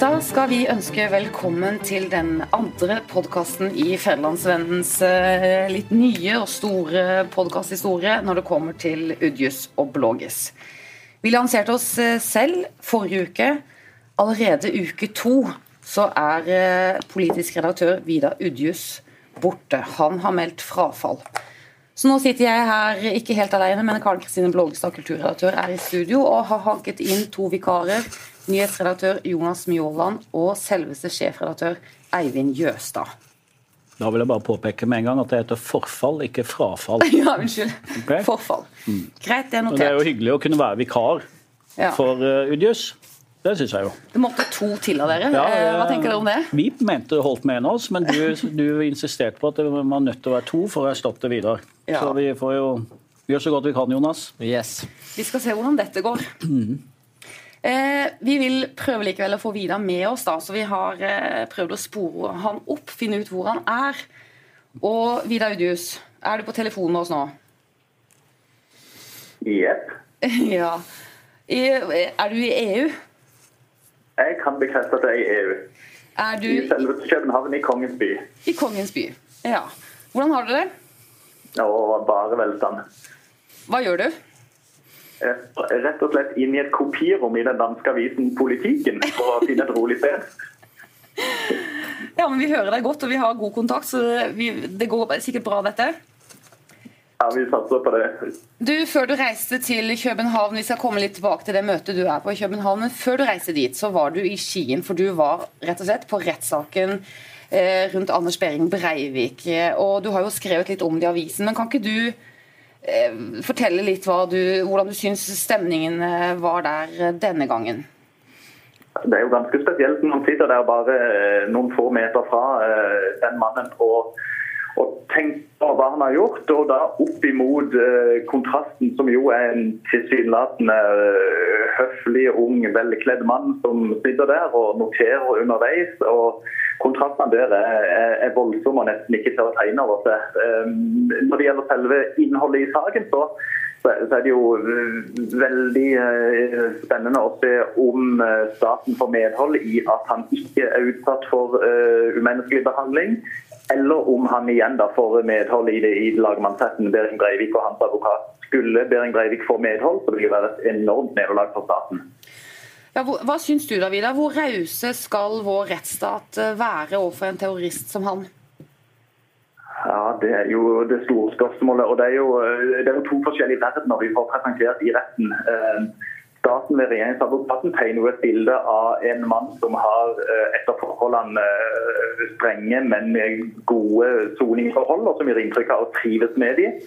Da skal vi ønske velkommen til den andre podkasten i Federlandsvennens eh, litt nye og store podkasthistorie når det kommer til Udjus og Blågis. Vi lanserte oss eh, selv forrige uke. Allerede uke to så er eh, politisk redaktør Vidar Udjus borte. Han har meldt frafall. Så nå sitter jeg her ikke helt alene, men Karen Kristine Blågestad, kulturredaktør, er i studio og har hanket inn to vikarer nyhetsredaktør Jonas Mjåland og selveste sjefredaktør Eivind Jøstad. Da vil jeg bare påpeke med en gang at det heter forfall, ikke frafall. ja, unnskyld. Okay. Forfall. Mm. Greit, det er notert. det er jo hyggelig å kunne være vikar ja. for uh, Udius. Det syns jeg jo. Det måtte to til av dere. Ja, eh, Hva tenker dere om det? Vi mente det holdt med en av oss, men du, du insisterte på at det var nødt til å være to for å erstatte Vidar. Ja. Så vi får jo gjøre så godt vi kan, Jonas. Yes. Vi skal se hvordan dette går. Mm. Eh, vi vil prøve likevel å få Vidar med oss, da, så vi har eh, prøvd å spore han opp, finne ut hvor han er. Og Vidar Udius, er du på telefonen med oss nå? Jepp. ja. I, er du i EU? Jeg kan bekrefte at jeg er i EU. Er du I selve København, i Kongens by. I Kongens by, ja. Hvordan har du det? Å, bare velstand. Hva gjør du? Rett og slett inn i et kopirom i den danske avisen Politiken for å finne et rolig sted. Ja, men Vi hører deg godt, og vi har god kontakt, så vi, det går sikkert bra, dette? Ja, vi satser på det. Du, Før du reiste til København, vi skal komme litt tilbake til det møtet du er på i København, men før du reiste dit, så var du i Skien, for du var rett og slett på rettssaken eh, rundt Anders Behring Breivik. Og du har jo skrevet litt om det i avisen, men kan ikke du Eh, fortelle litt du, hvordan du syns stemningen eh, var der eh, denne gangen? Det er jo ganske spesielt når man sitter der bare noen få meter fra den mannen og, og tenkt på hva han har gjort. Og da opp imot kontrasten, som jo er en tilsynelatende høflig, ung, velkledd mann som sitter der og noterer underveis. og kontrastene der er, er voldsomme og nesten ikke til å tegne over seg. Når det gjelder selve innholdet i saken, så, så er det jo eh, veldig eh, spennende å se om eh, staten får medhold i at han ikke er utsatt for umenneskelig behandling. Eller om han igjen da får medhold i det i lagmannsretten, Behring Breivik og hans advokat. Skulle Behring Breivik få medhold, så vil det være et enormt nederlag for staten. Ja, hva, hva syns du, Davida? Hvor rause skal vår rettsstat eh, være overfor en terrorist som han? Ja, Det er jo det store spørsmålet. og Det er jo, eh, det er jo to forskjellige verdener vi får presentert i retten. Eh, staten ved regjeringsadvokaten tegner et bilde av en mann som har etter forholdene strenge, men gode soningsforhold, og som gir inntrykk av å trives med dem.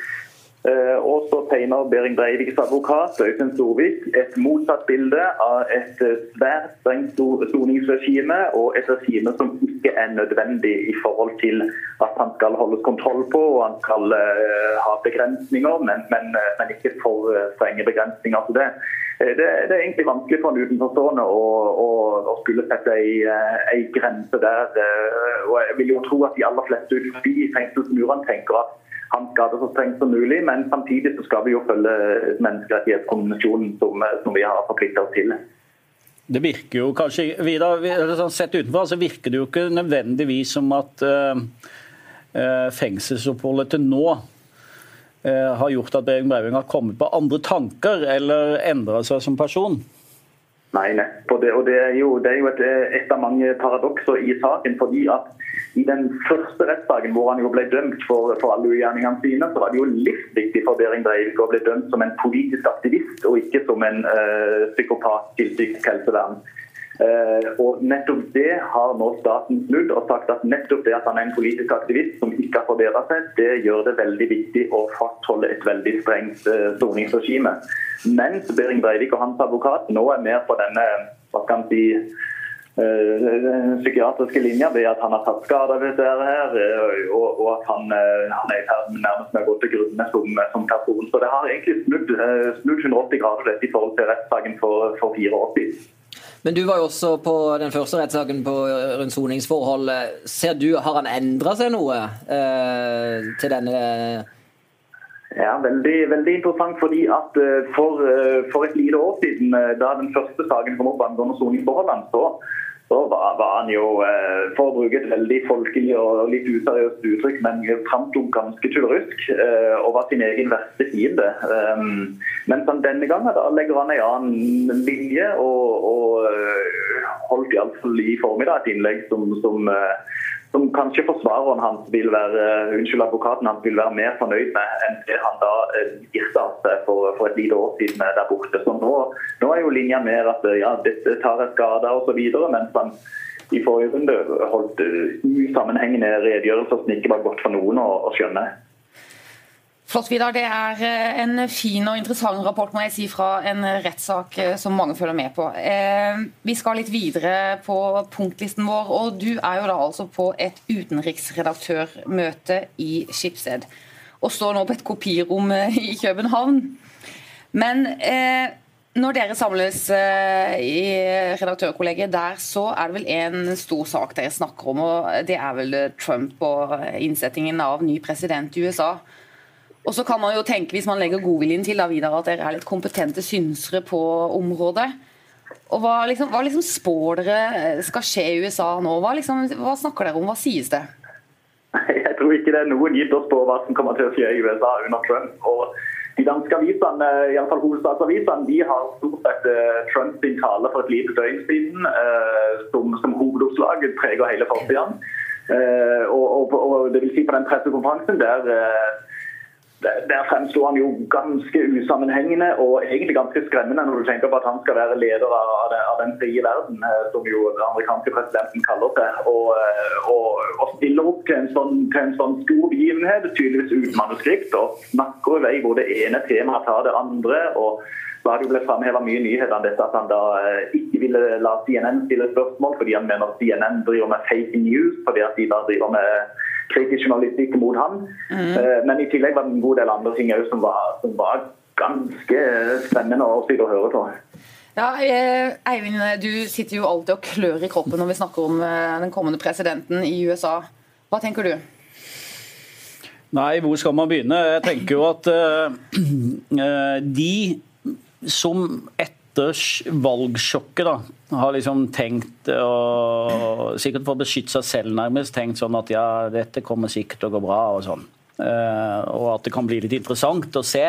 Eh, og så tegner Behring Breiviks advokat Øystein Storvik et motsatt bilde av et eh, svært strengt soningsregime og et regime som ikke er nødvendig i forhold til at han skal holdes kontroll på og han skal uh, ha begrensninger, men, men, men, ikke for strenge begrensninger. Så det, det, det, er egentlig vanskelig for en utenforstående å, å, å skulle sette ei, ei, grense der. Og jeg vil jo tro at de aller fleste utenfor fengselsmurene tenker at han skal det så strengt som mulig, men samtidig så skal vi jo følge menneskerettighetskonvensjonen som, som vi har forpliktet oss til. Det virker jo kanskje, Vidar, sånn Sett utenfor så virker det jo ikke nødvendigvis som at uh, fengselsoppholdet til nå uh, har gjort at Behring Breivik har kommet på andre tanker eller endra seg som person. Nei, nettopp. Og det er jo, det er jo et, et, av mange paradokser i saken. fordi at i den første rettssaken hvor han jo ble dømt for, for alle ugjerningene sine, så var det jo livsviktig for Behring Breivik å bli dømt som en politisk aktivist, og ikke som en uh, psykopat til psykisk helsevern. Uh, og nettopp det har nå staten snudd og sagt at nettopp det at han er en politisk aktivist som ikke har forbedra seg, det gjør det veldig viktig å fastholde et veldig strengt uh, soningsregime. Mens Behring Breivik og hans advokat nå er mer på denne hva skal man si, den eh, psykiatriske linja ved at han har tatt skade av dette her, eh, og, og at han, eh, han, er i ferd med nærmest med å gå til grunne som, som, person. Så det har egentlig snudd, snudd 180 grader dette i forhold til rettssaken for, for, fire år siden. Men du var jo også på den første rettssaken rundt soningsforhold. Ser du, Har han endra seg noe eh, til denne ja, veldig, veldig, interessant. fordi at for, for, et lite år siden, da den første saken kom opp angående soningsforholdene, så så var, var, han jo, eh, for å bruke et veldig folkelig og litt useriøst uttrykk, men framsto ganske tullrusk eh, og var sin egen verste fiende. Men denne gangen da legger han en annen linje og, og holdt iallfall i formiddag et innlegg som, som som kanskje forsvareren hans vil være unnskyld, advokaten hans vil være mer fornøyd med enn det han da girta seg for, for, et lite år siden der borte. Så nå, nå er jo linja mer at ja, dette tar jeg skade osv., mens han i forrige runde holdt usammenhengende redegjørelser som ikke var godt for noen å, å skjønne. Flott, Vidar. Det er eh, en fin og interessant rapport må jeg si, fra en rettssak eh, som mange følger med på. Eh, vi skal litt videre på punktlisten vår, og du er jo da altså på et utenriksredaktørmøte i Skipsted. Og står nå på et kopirom i København. Men når dere samles i redaktørkollegiet der, så er det vel en stor sak dere snakker om, og det er vel Trump og innsettingen av ny president i USA. Og så kan man jo tenke, hvis man legger godviljen til, da, videre, at dere er litt kompetente synsere på området. Og Hva liksom, hva liksom spår dere skal skje i USA nå? Hva, liksom, hva snakker dere om, hva sies det? Jeg tror ikke det er noen gitt å spå hva som kommer til å skje i USA under Trump. og de danske avisene, iallfall hovedstadsavisene, de har stort sett Trumps Trump sin tale for et lite døgn siden eh, som, som hovedoppslag preger hele forsida. Eh, og, og, og, det vil si på den pressekonferansen der der fremsto han jo ganske usammenhengende og egentlig ganske skremmende når du tenker på at han skal være leder av, den frie verden, eh, som jo den amerikanske presidenten kaller det. Og, eh, og, og stiller opp til en, sånn, til sånn stor begivenhet, tydeligvis uten manuskript, og snakker i vei hvor det ene temaet tar det andre. og har det blitt framheva mye nyheter om dette at han da eh, ikke ville la CNN stille spørsmål fordi han mener at CNN driver med fake news, fordi at de da driver med kritisk journalistikk mot han. Mm. Men i tillegg var det en god del andre ting som var, som var ganske spennende å sitte og høre på. Ja, eh, Eivind, du sitter jo alltid og klør i kroppen når vi snakker om eh, den kommende presidenten i USA. Hva tenker du? Nei, hvor skal man begynne? Jeg tenker jo at uh, de som et etter valgsjokket da, har liksom tenkt og Sikkert for å beskytte seg selv, nærmest, tenkt sånn at ja, dette kommer sikkert til å gå bra, og sånn. Uh, og at det kan bli litt interessant å se.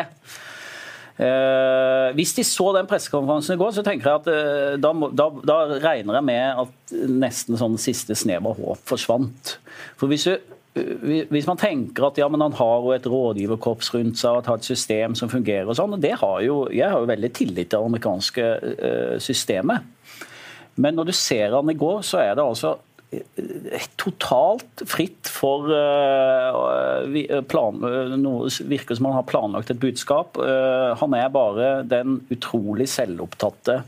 Uh, hvis de så den pressekonferansen i går, så tenker jeg at uh, da, da, da, regner jeg med at nesten sånn siste snev av håp forsvant. For hvis du hvis man tenker at ja, men han har jo et rådgiverkorps rundt seg og har et system som fungerer og sånn, og det har jo, Jeg har jo veldig tillit til det amerikanske uh, systemet. Men når du ser han i går, så er det altså eh, totalt fritt for uh, plan, noe virker som han har planlagt et budskap. Han er bare den utrolig selvopptatte,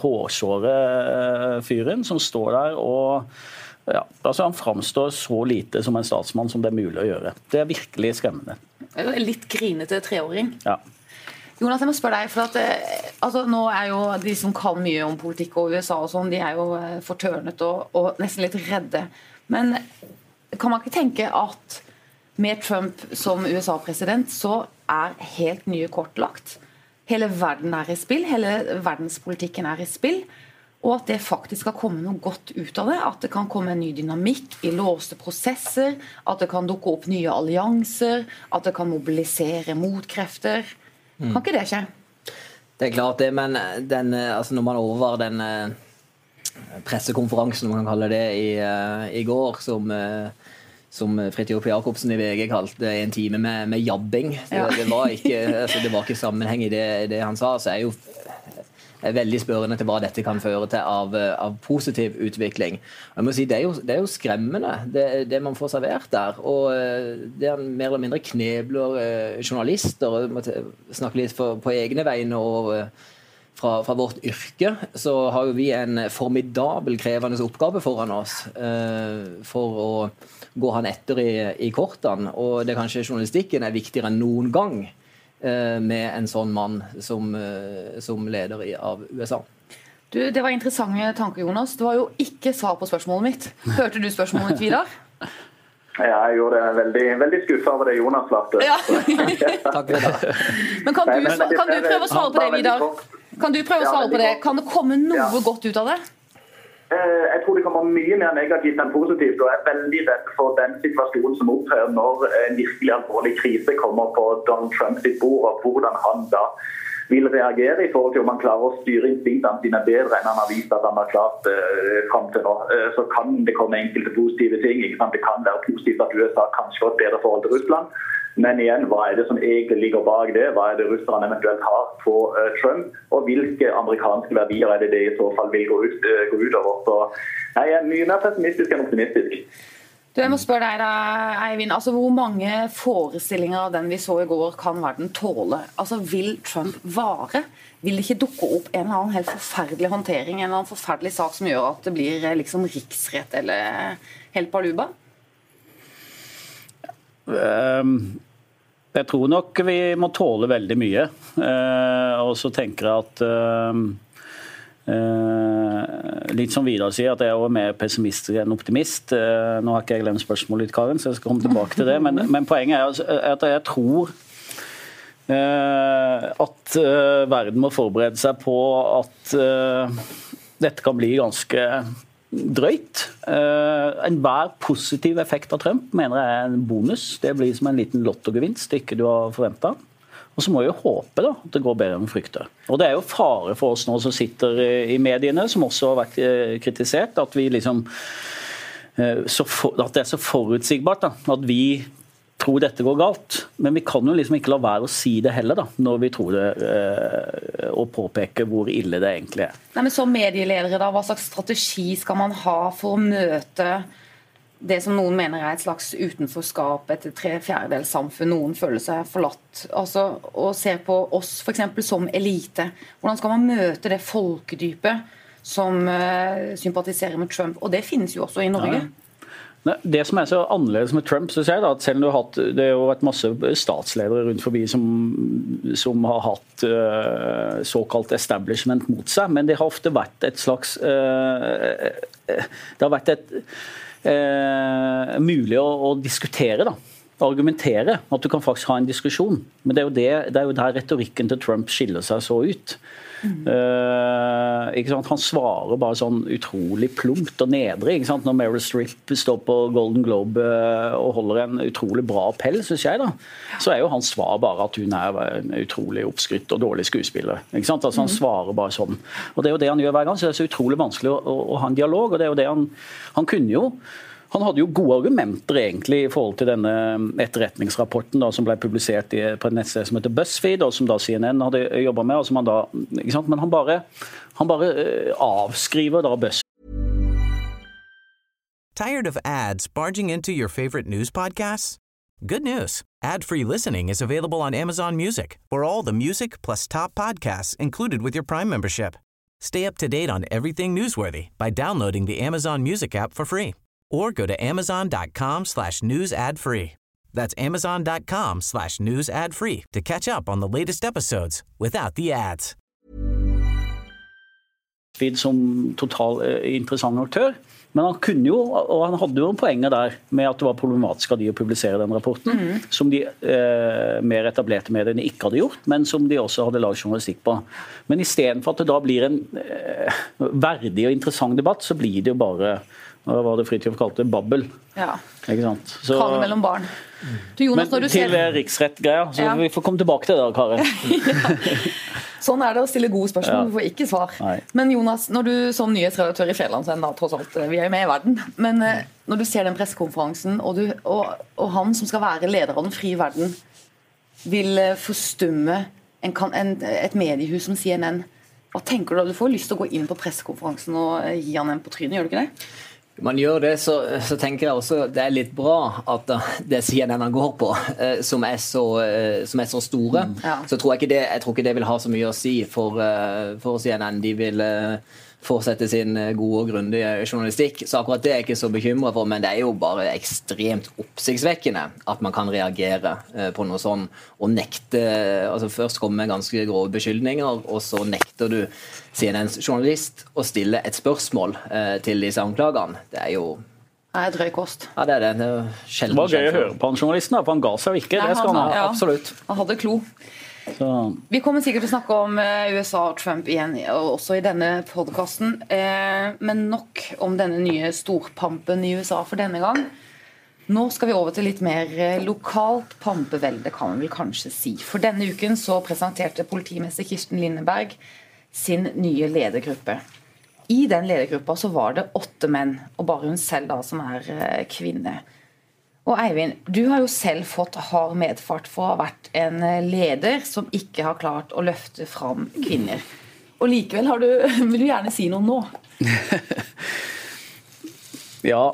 hårsåre fyren som står der og ja, altså Han framstår så lite som en statsmann som det er mulig å gjøre. Det er virkelig skremmende. Litt grinete treåring. Ja. Jonas, jeg må spørre deg, for at, eh, altså, nå er jo De som kan mye om politikk og USA, og sånn, de er jo eh, fortørnet og, og nesten litt redde. Men kan man ikke tenke at med Trump som USA-president, så er helt nye kort lagt? Hele verden er i spill, hele verdenspolitikken er i spill og at det faktisk skal komme noe godt ut av det. At det kan komme en ny dynamikk i låste prosesser, at det kan dukke opp nye allianser, at det kan mobilisere motkrefter. Mm. Kan ikke det skje? Det er klart det, men den, altså når man over den eh, pressekonferansen, man kan kalle det, i, eh, i går, som eh, som Fridtjof Jacobsen i VG kalte en time med, med jabbing. Ja. Det, det, var ikke, altså, det, var ikke, sammenheng i det, det han sa. Så er jo er veldig spørrende til hva dette kan føre til av, av positiv utvikling. Jeg må si, Det er jo, det er jo skremmende, det, det, man får servert der. Og eh, det er mer eller mindre knebler eh, journalister. og må snakke litt for, på egne vegne. og eh, fra, fra, vårt yrke så har jo vi en formidabel krevende oppgave foran oss for å gå han etter i, i kortene. Og det kanskje journalistikken er viktigere enn noen gang. Eh, med en sånn mann som, eh, som leder av USA. Du, Det var interessante tanker, Jonas. Det var jo ikke svar på spørsmålet mitt. Hørte du spørsmålet mitt, Vidar? Ja, jeg gjorde det veldig, veldig skuffa over det Jonas svarte. Ja. Takk for det. Men kan du, kan du prøve å svare på det, Vidar? Kan du prøve å svare på det? Kan det komme noe godt ut av det? Eh, jeg tror det kommer mye mer negativt enn positivt. og Jeg er veldig redd for den situasjonen som opptrer når en virkelig alvorlig krise kommer på Donald Trump sitt bord, og hvordan han da vil reagere i forhold til om han klarer å styre instinktene sine bedre enn han har vist at han har klart uh, fram til nå. Uh, så kan det komme enkelte positive ting. Det kan være positivt at USA kanskje får et bedre forhold til Russland. Men igjen, hva er det som egentlig ligger bak det? Hva er det russerne eventuelt har på uh, Trump? Og hvilke amerikanske verdier er det det i så fall vil gå, ut, uh, gå utover? Så jeg er mye mer pessimistisk enn optimistisk. Du, jeg må spørre deg da, Eivind. Altså, Hvor mange forestillinger av den vi så i går, kan verden tåle? Altså, Vil Trump vare? Vil det ikke dukke opp en eller annen helt forferdelig håndtering, en eller annen forferdelig sak som gjør at det blir liksom riksrett eller helt baluba? Um, jeg tror nok vi må tåle veldig mye. Uh, og så tenker jeg at uh, uh, Litt som Vidar sier, at jeg er mer pessimist enn optimist. nå har ikke jeg glemt spørsmålet litt, Karin, så jeg skal komme tilbake til det. Men, men poenget er altså, at jeg tror at verden må forberede seg på at dette kan bli ganske drøyt. Uh, Enhver positiv effekt av Trump mener jeg er en bonus. Det blir som en liten lottogevinst ikke du har forventa. Og så må vi håpe da, at det går bedre enn vi frykter. Og Det er jo fare for oss nå som sitter i mediene, som også har vært eh, kritisert, at, vi liksom, uh, for, at det er så forutsigbart. Da, at vi tror dette går galt. Men vi kan jo liksom ikke la være å si det heller, da, når vi tror det, eh, og påpeke hvor ille det egentlig er. Nei, men Som medieledere, da, hva slags strategi skal man ha for å møte det som noen mener er et slags utenforskap, et tre fjerdedels samfunn, noen føler seg forlatt. Altså, og ser på oss f.eks. som elite. Hvordan skal man møte det folkedypet som uh, sympatiserer med Trump? Og det finnes jo også i Norge. Ja. Det som er så annerledes med Trump, synes jeg, da, at selv om du har hatt, det har vært masse statsledere rundt forbi som, som har hatt uh, såkalt establishment mot seg, men det har ofte vært et slags uh, Det har vært et uh, mulig å, å diskutere, da argumentere. At du kan faktisk ha en diskusjon. Men det er jo, det, det er jo der retorikken til Trump skiller seg så ut. Uh, Han svarer bare sånn utrolig plumpt og nedre. Når Meryl Streep står på Golden Globe uh, og holder en utrolig bra appell, syns jeg, da, så er jo hans svar bare at hun er en utrolig oppskrytt og dårlig skuespiller. Altså, han mm. svarer bare sånn. Og Det er jo det han gjør hver gang, så det er så utrolig vanskelig å, å, å ha en dialog. og det er jo det Han, han kunne jo han hadde jo gode argumenter egentlig i forhold til denne etterretningsrapporten da, som ble publisert i, på et nettsted som heter BuzzFeed, og som da CNN hadde jobba med. og som han da, sant? Men han bare, han bare uh, avskriver da BuzzFeed. Tired of ads barging into your favorite news podcasts? Good news. Ad-free listening is available on Amazon Music for all the music plus top podcasts included with your Prime membership. Stay up to date on everything newsworthy by downloading the Amazon Music app for free or go to amazon.com slash news ad free. That's amazon.com slash news ad free to catch up on the latest episodes without the ads. Som total eh, interessant aktør. Men han kunne jo, og han hadde jo poenget der med at det var problematisk av de å publisere den rapporten, mm. som de eh, mer etablerte mediene ikke hadde gjort, men som de også hadde lagd journalistikk på. Men istedenfor at det da blir en eh, verdig og interessant debatt, så blir det jo bare hva var det Fridtjof kalte babbel. Ja. Ikke sant? Så, Kale mellom barn. Du, Jonas, men til ser... riksrett-greia, så ja. vi får komme tilbake til det, Kari. ja. Sånn er det å stille gode spørsmål, vi får ikke svar. Nei. Men Jonas, når du som nyhetsredaktør i Fjellandsvennen, tross alt, vi er jo med i verden, men eh, når du ser den pressekonferansen, og, og, og, han som skal være leder av den frie verden, vil eh, forstumme en, en, et mediehus som CNN, hva tenker du da? Du får lyst til å gå inn på pressekonferansen og eh, gi han en på trynet, gjør du ikke det? Man gjør det, så, så, tenker jeg også det er litt bra at det CNN han går på, eh, som er så, eh, som er så store. Mm. Ja. Så tror jeg, ikke det, jeg tror ikke det vil ha så mye å si for, eh, for CNN. De vil fortsette sin eh, gode og grundige journalistikk. Så akkurat det er jeg ikke så bekymra for, men det er jo bare ekstremt oppsiktsvekkende at man kan reagere eh, på noe sånn og nekte altså Først komme med ganske grove beskyldninger, og så nekter du CNNs journalist å stille et spørsmål eh, til disse anklagene. Det er jo det er drøy kost. Ja, det er det. Det, det var gøy å høre på han journalisten, for han ga seg jo ikke. Nei, det skal han ha. Ja, absolutt. Han hadde klo. Så. Vi kommer sikkert til å snakke om eh, USA og Trump igjen, også i denne podkasten. Men nok om denne nye storpampen i USA for denne gang. Nå skal vi over til litt mer lokalt pampevelde, kan man vel kanskje si. For denne uken så presenterte politimester Kirsten Lindeberg sin nye ledergruppe. I den ledergruppa så var det åtte menn, og bare hun selv da som er kvinne. Og Eivind, du har jo selv fått hard medfart for å ha vært en leder som ikke har klart å løfte fram kvinner. Og likevel du, vil du gjerne si noe nå. ja.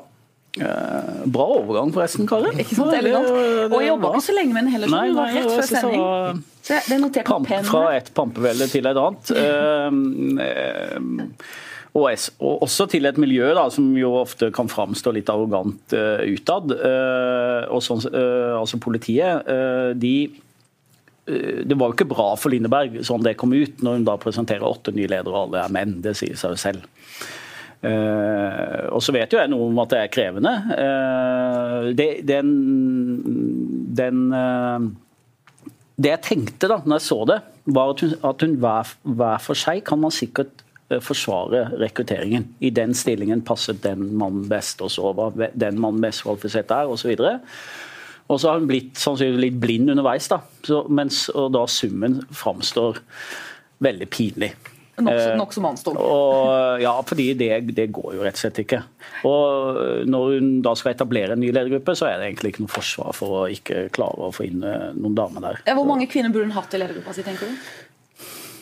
Eh, bra overgang, forresten, Karin. Ikke sant, elegant. Og jeg jobba ikke så lenge med den heller. Nei, nei, rett før sending. Så det er notert Pamp fra et pampevelde til et annet. Og, også til et miljø da, som jo ofte kan framstå litt arrogant uh, utad. Uh, og sånn, uh, altså Politiet de det var jo ikke bra for Lindeberg sånn det kom ut, når hun da presenterer åtte nye ledere, og alle er menn. Det sier seg jo selv. Uh, og så vet jo jeg noe om at det er krevende. Uh, det, den, den uh, Det jeg tenkte da når jeg så det, var at hun, at hun hver, hver, for seg kan man sikkert forsvare rekrutteringen. I den stillingen passet den mannen best, og så var den mannen best kvalifisert der, osv. Og så har hun blitt sannsynligvis litt blind underveis, da. Så, mens, og da summen framstår veldig pinlig. Nokså nok som mannsdårlig. Eh, ja, fordi det, det, går jo rett og slett ikke. Og Når hun da skal etablere en ny ledergruppe, så er det egentlig ikke noe forsvar for å ikke klare å få inn eh, noen damer der. Hvor mange kvinner burde hun hatt i ledergruppa si, tenker du?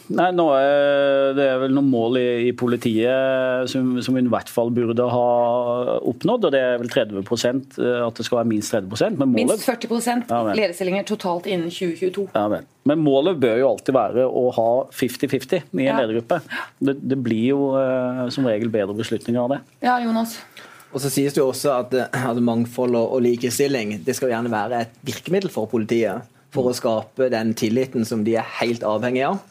Nei, nå er Det er vel noen mål i, i politiet som, som vi i hvert fall burde ha oppnådd. og Det er vel 30 eh, at det skal være minst 30% men målet, Minst 40 ja, lederstillinger totalt innen 2022. Ja. Men målet bør jo alltid være å ha 50-50 i en ja. ledergruppe. Det, det, blir jo uh, som regel bedre beslutninger av det. Ja, Jonas? Og så sies det jo også at, eh, at Mangfold og, og likestilling det skal gjerne være et virkemiddel for politiet. For å skape den tilliten som de er helt avhengig av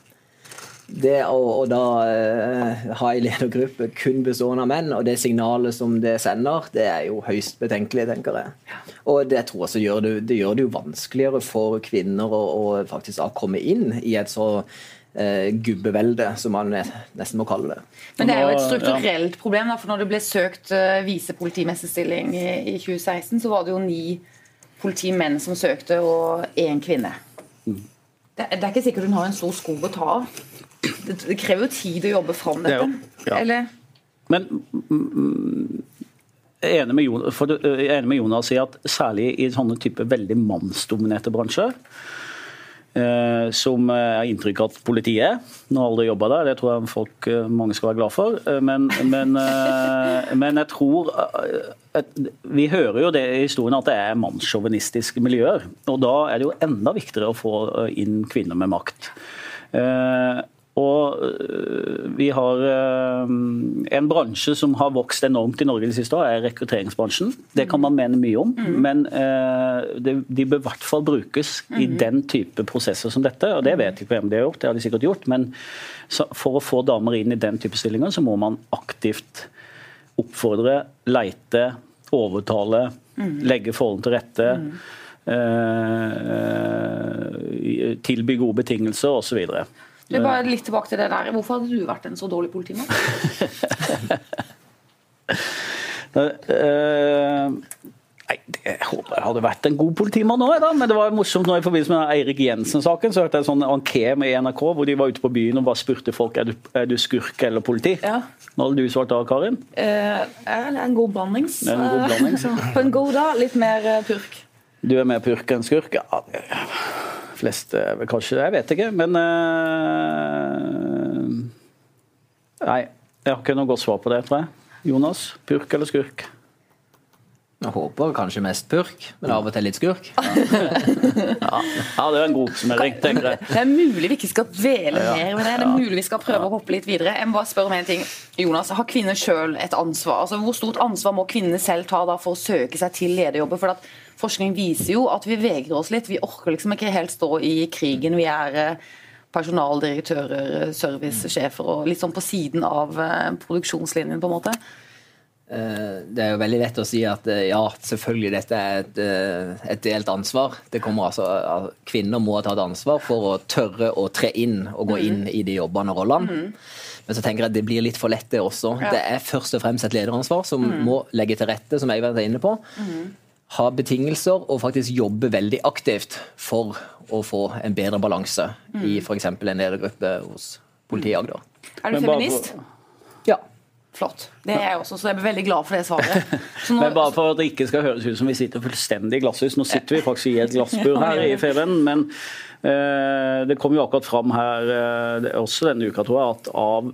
det å, å da uh, ha en ledergruppe kun bestående av menn, og det signalet som det sender, det er jo høyst betenkelig, tenker jeg. Og det tror jeg så gjør det, det, gjør det jo vanskeligere for kvinner å, å faktisk da komme inn i et så uh, gubbevelde, som man nesten må kalle det. Men det er jo et strukturelt ja. problem, da, for når det ble søkt uh, visepolitimesterstilling i, i 2016, så var det jo ni politimenn som søkte, og én kvinne. Mm. Det, det, er ikke sikkert hun har en stor sko å ta av. Det, krever jo tid å jobbe fram dette. Ja. Eller? Men mm, jeg er enig med, Jonas, for, jeg er enig med Jonas i at særlig i sånne type veldig mannsdominerte bransjer, eh, som jeg har inntrykk av at politiet er. Nå har aldri jobba der, det tror jeg folk, eh, mange skal være glad for. Eh, men, men, eh, men jeg tror Vi hører jo det i historien at det er mannssjåvinistiske miljøer. Og da er det jo enda viktigere å få inn kvinner med makt. Eh, og øh, vi har øh, en bransje som har vokst enormt i Norge de siste årene, er rekrutteringsbransjen. Det kan man mene mye om, mm. men øh, de bør i hvert fall brukes i mm. den type prosesser som dette. Og det vet jeg ikke hvem de har gjort, det har de sikkert gjort. Men for å få damer inn i den type stillinger, så må man aktivt oppfordre, leite, overtale, mm. legge forholdene til rette. tilby gode betingelser osv. Det er bare litt tilbake til det der. Hvorfor hadde du vært en så dårlig politimann? uh, nei, jeg håper jeg hadde vært en god politimann òg, men det var morsomt nå i forbindelse med Eirik Jensen-saken. Så hørte jeg en sånn anké med NRK hvor de var ute på byen og bare spurte folk er du, er du skurk eller politi. Ja. Hva hadde du svart da, Karin? Eh, en god blandings. En god blandings. på en god dag litt mer purk. Du er mer purk enn skurk? Ja, fleste vel kanskje Jeg vet ikke, men uh, Nei, jeg har ikke noe godt svar på det, tror jeg. Jonas, purk eller skurk? Jeg håper kanskje mest purk, men av og til litt skurk. ja. ja, det er en god oppsummering, tenker jeg. Det er mulig vi ikke skal dvele mer med det. Det er mulig vi skal prøve å hoppe litt videre. Jeg må bare spørre om en ting. Jonas, har kvinner sjøl et ansvar? Altså, Hvor stort ansvar må kvinnene selv ta da for å søke seg til lederjobber? For at forskning viser jo at vi vegrer oss litt. Vi orker liksom ikke helt stå i krigen. Vi er eh, personaldirektører, servicesjefer og litt sånn på siden av eh, produksjonslinjen, på en måte. Eh, Det er jo veldig lett å si at eh, ja, selvfølgelig dette er et, eh, et delt ansvar. Det kommer altså, al- Kvinner må ta et ansvar for å tørre å tre inn og gå inn i de jobbene og rollene. Men så tenker jeg at det blir litt for lett, det også. Det er først og fremst et lederansvar som må legge til rette, som Eivind er inne på. Ha betingelser og faktisk jobbe veldig aktivt for å få en bedre balanse i f.eks. en ledergruppe hos politiet i Agder. Er du feminist? Ja. Flott. Det er jeg også, så jeg blir veldig glad for det svaret. Nå, Men bare for at det ikke skal høres ut som vi sitter fullstendig i glasshus. Nå sitter vi faktisk i et glassbur her i Feven, men eh, det kom jo akkurat fram her eh, også denne uka, tror jeg, at av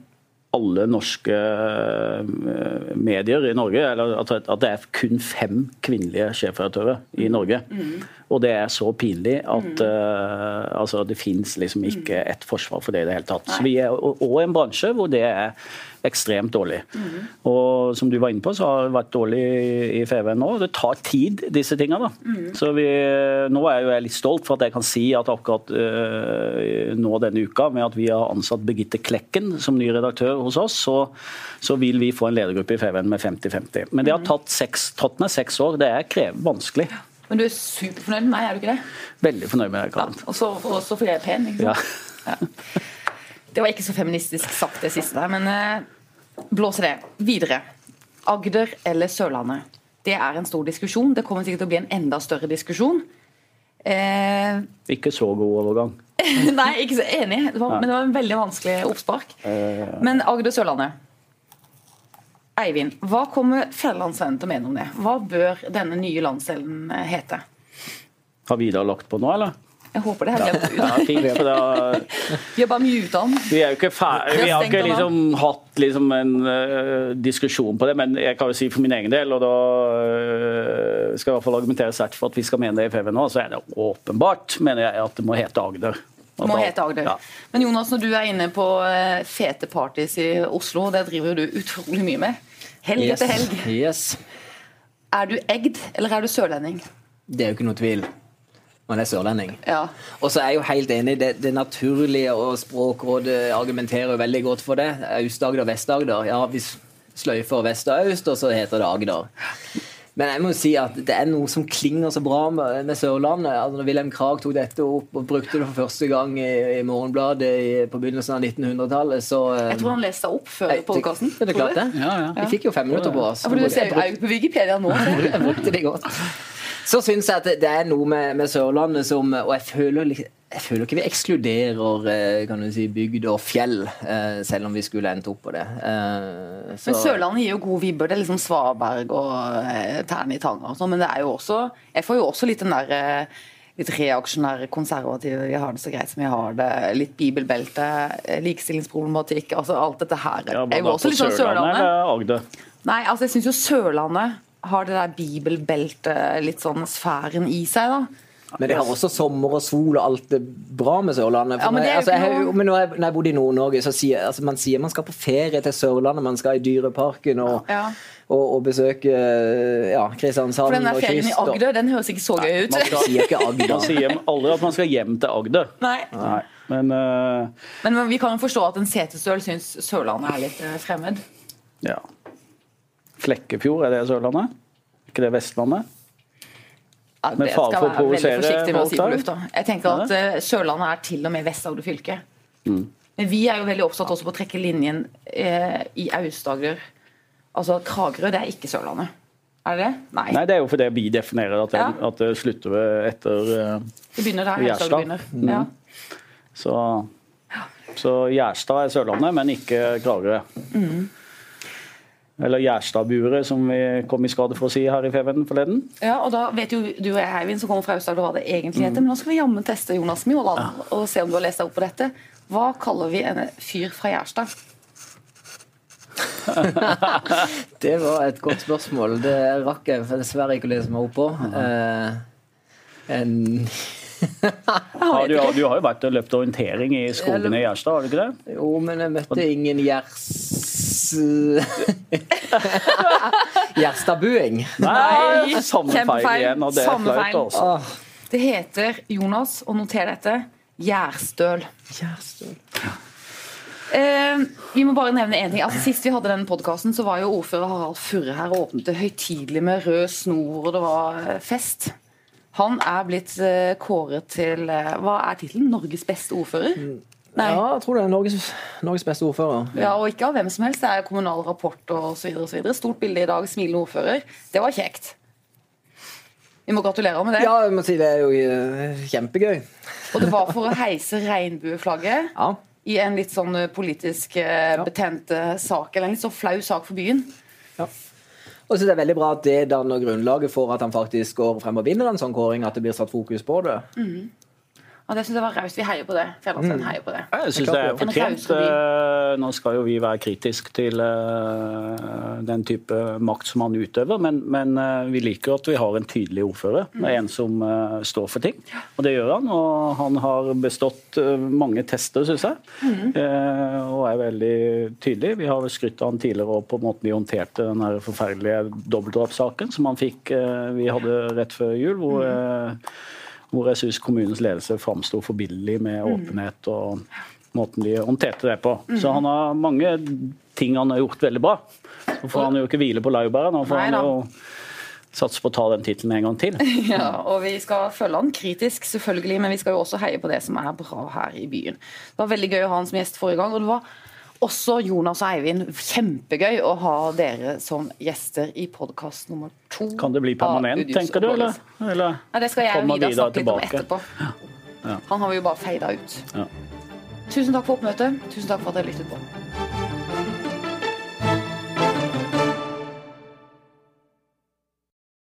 alle norske eh, medier i Norge, eller at, det er kun fem kvinnelige sjefredaktører i Norge. Og det er så pinlig at uh, altså, det fins liksom ikke et forsvar for det i det hele tatt. Så vi er òg en bransje hvor det er ekstremt dårlig. Og som du var inne på, så har det vært dårlig i FVN nå. Det tar tid, disse tinga. da. Så vi, nå er jo jeg litt stolt for at jeg kan si at akkurat øh, nå denne uka, med at vi har ansatt Birgitte Klekken som ny redaktør hos oss, så, så vil vi få en ledergruppe i FVN med 50-50. Men det har tatt, seks, tatt meg seks år. Det er krev, vanskelig. Men du er superfornøyd med meg, er du ikke det? Veldig fornøyd med deg, Ja. Karen. Og så og så fordi jeg er pen. ikke sant? Ja. Det var ikke så feministisk sagt, det siste der, men eh, blås i det. Videre. Agder eller Sørlandet? Det er en stor diskusjon. Det kommer sikkert til å bli en enda større diskusjon. Eh, Ikke så god overgang. nei, ikke så enig, det var, men det var en veldig vanskelig oppspark. Men Agder-Sørlandet. Eivind, hva kommer Fjellandsvennen til å mene om det? Hva bør denne nye landsdelen eh, hete? Har Vidar lagt på nå, eller? Jeg håper det ut. Ja, fint, for da, Vi har bare muta den. Vi er jo ikke ferdig, vi har ikke liksom hatt liksom en uh, diskusjon på det, men jeg kan jo si for min egen del, og da uh, skal jeg i hvert fall argumentere sterkt for at vi skal mene det i FV nå, så er det åpenbart, mener jeg, at det må hete Agder. At Må hete Agder. Ja. Men Jonas, når du er inne på eh, fete parties i Oslo, det driver jo du utrolig mye med. Helg etter helg. Yes. Er du egd, eller er du sørlending? Det er jo ikke noe tvil. Man er sørlending. Ja. Og så er jeg jo helt enig, det, det naturlige og Språkrådet argumenterer jo veldig godt for det. Aust-Agder, Vest-Agder. Ja, vi sløyfer vest og øst, og så heter det Agder. Men jeg må jo si at det er noe som klinger så bra med, med Sørlandet. Altså, når Wilhelm Krag tok dette opp og brukte det for første gang i, i Morgenbladet i, på begynnelsen av 1900-tallet, så eh, Jeg tror han leste opp før podkasten. Er det klart det? Ja, ja. Vi fikk jo fem minutter på oss. Ja, for du ser jo på Wikipedia nå. Jeg brukte det godt. Så syns jeg at det- det er noe med, med Sørlandet som Og jeg føler, liksom- jeg føler ikke vi ekskluderer eh, kan du si, bygd og fjell, eh, selv om vi skulle endt opp på det. Eh, så- Men Sørlandet gir jo gode vibber. Det er liksom Svaberg og eh, i Tanga og sånn. Men det er jo også Jeg får jo også litt den der litt reaksjonære, konservative Vi har det så greit som vi har det. Litt bibelbelte, likestillingsproblematikk. altså Alt dette her Ja, er bare jo også litt sånn Sørlandet Sørlandet. eller Agde? Nei, altså jeg syns jo Sørlandet har det der bibelbeltet, litt sånn sfæren i seg, da. Men det har også sommer og sol og alt det bra med Sørlandet. For Ja, men altså, jeg, men når jeg, når jeg bodde i Nord-Norge, så sier altså, man sier man skal på ferie til Sørlandet, man skal i Dyreparken og, Ja. og, og besøke ja, Kristiansand For den der og ferien i Agder, og- den høres ikke så gøy ut. Man sier ikke Man sier aldri at man skal hjem til Agder. Nei. Nei, men uh... Men, men vi kan jo forstå at en setesdøl syns Sørlandet er litt uh, fremmed. ja. Flekkefjord, er det Sørlandet? ikke det Vestlandet? Ja, det skal jeg være veldig forsiktig med å si på lufta. Jeg tenker at uh, Sørlandet er til og med Vest-Agder fylke. Mm. Men vi er jo veldig opptatt også på å trekke linjen eh, i Aust-Agder. Altså Kragerø, det er ikke Sørlandet. Er det det? Nei. Nei, det er jo fordi vi definerer at det, Ja. at det slutter etter uh, Det begynner der Gjerstad. Begynner. Mm. Ja. Så, så Gjerstad er Sørlandet, men ikke Kragerø. Mm. Eller Gjerstadburet, som vi kom i skade for å si her i Feven forleden. ja, og da vet jo du og jeg, Eivind, som kommer fra Aust-Agder, hva det egentlig heter. Men nå skal vi jammen teste Jonas Mjåland og se om du har lest deg opp på dette. Hva kaller vi en fyr fra Gjerstad? Det var et godt spørsmål. Det rakk jeg dessverre ikke å lese meg opp på. Eh, en ja, du, du har jo vært og løpt orientering i skogene i Gjerstad, har du ikke det? Jo, men jeg møtte ingen gjers... Gjerstadbuing. Nei, sommerfeil igjen. Og det er flaut, altså. Det heter, Jonas, og noter dette, gjærstøl. Gjærstøl. Eh, vi må bare nevne én ting. Altså, sist vi hadde denne podkasten, var jo ordfører Harald Furre her og åpnet det høytidelig med rød snor, og det var eh, fest. Han er blitt eh, kåret til eh, Hva er tittelen? Norges beste ordfører? Nei. Ja, jeg tror det er Norges, Norges beste ordfører. Ja, og ikke av hvem som helst. Det er kommunal rapport videre. Stort bilde i dag, smilende ordfører. Det var kjekt. Vi må gratulere med det. Ja, jeg må si det er jo eh, kjempegøy. Og det var for å heise regnbueflagget Ja. i en litt sånn eh, politisk eh, betent sak, eller en litt så flau sak for byen. ja. Og så er det veldig bra at det danner grunnlaget for at han faktisk går frem og vinner en sånn kåring, at det blir satt fokus på det. Og det synes jeg var raust. Vi heier på det. Fjellandsvennen heier på det. Jeg syns Det er fortjent. Eh, Nå skal jo vi være kritisk til eh, den type makt som han utøver, men, men eh, vi liker at vi har en tydelig ordfører. Det er en som står for ting. Og det gjør han. Og han har bestått mange tester, syns jeg. Eh, Og er veldig tydelig. Vi har skrytt av han tidligere òg på måten de håndterte den her forferdelige dobbeltdrapssaken som han fikk vi hadde rett før jul. hvor hvor jeg syns kommunens ledelse framsto forbilledlig med åpenhet og måten de håndterte det på. Så han har mange ting han har gjort veldig bra. Så får han jo ikke hvile på laurbæret. Nå får han jo satse på å ta den tittelen en gang til. Ja, og vi skal følge han kritisk, selvfølgelig, men vi skal jo også heie på det som er bra her i byen. Det var veldig gøy å ha han som gjest forrige gang, og det var også Jonas og Eivind kjempegøy å ha dere som gjester i podkast nummer to. Kan det bli permanent, tenker du, eller? Eller? Nei, det skal jeg og Vidar snakke tilbake? litt om etterpå. Ja. Han har vi jo bare feida ut. Ja. Tusen takk for oppmøtet. Tusen takk for at dere lyttet på.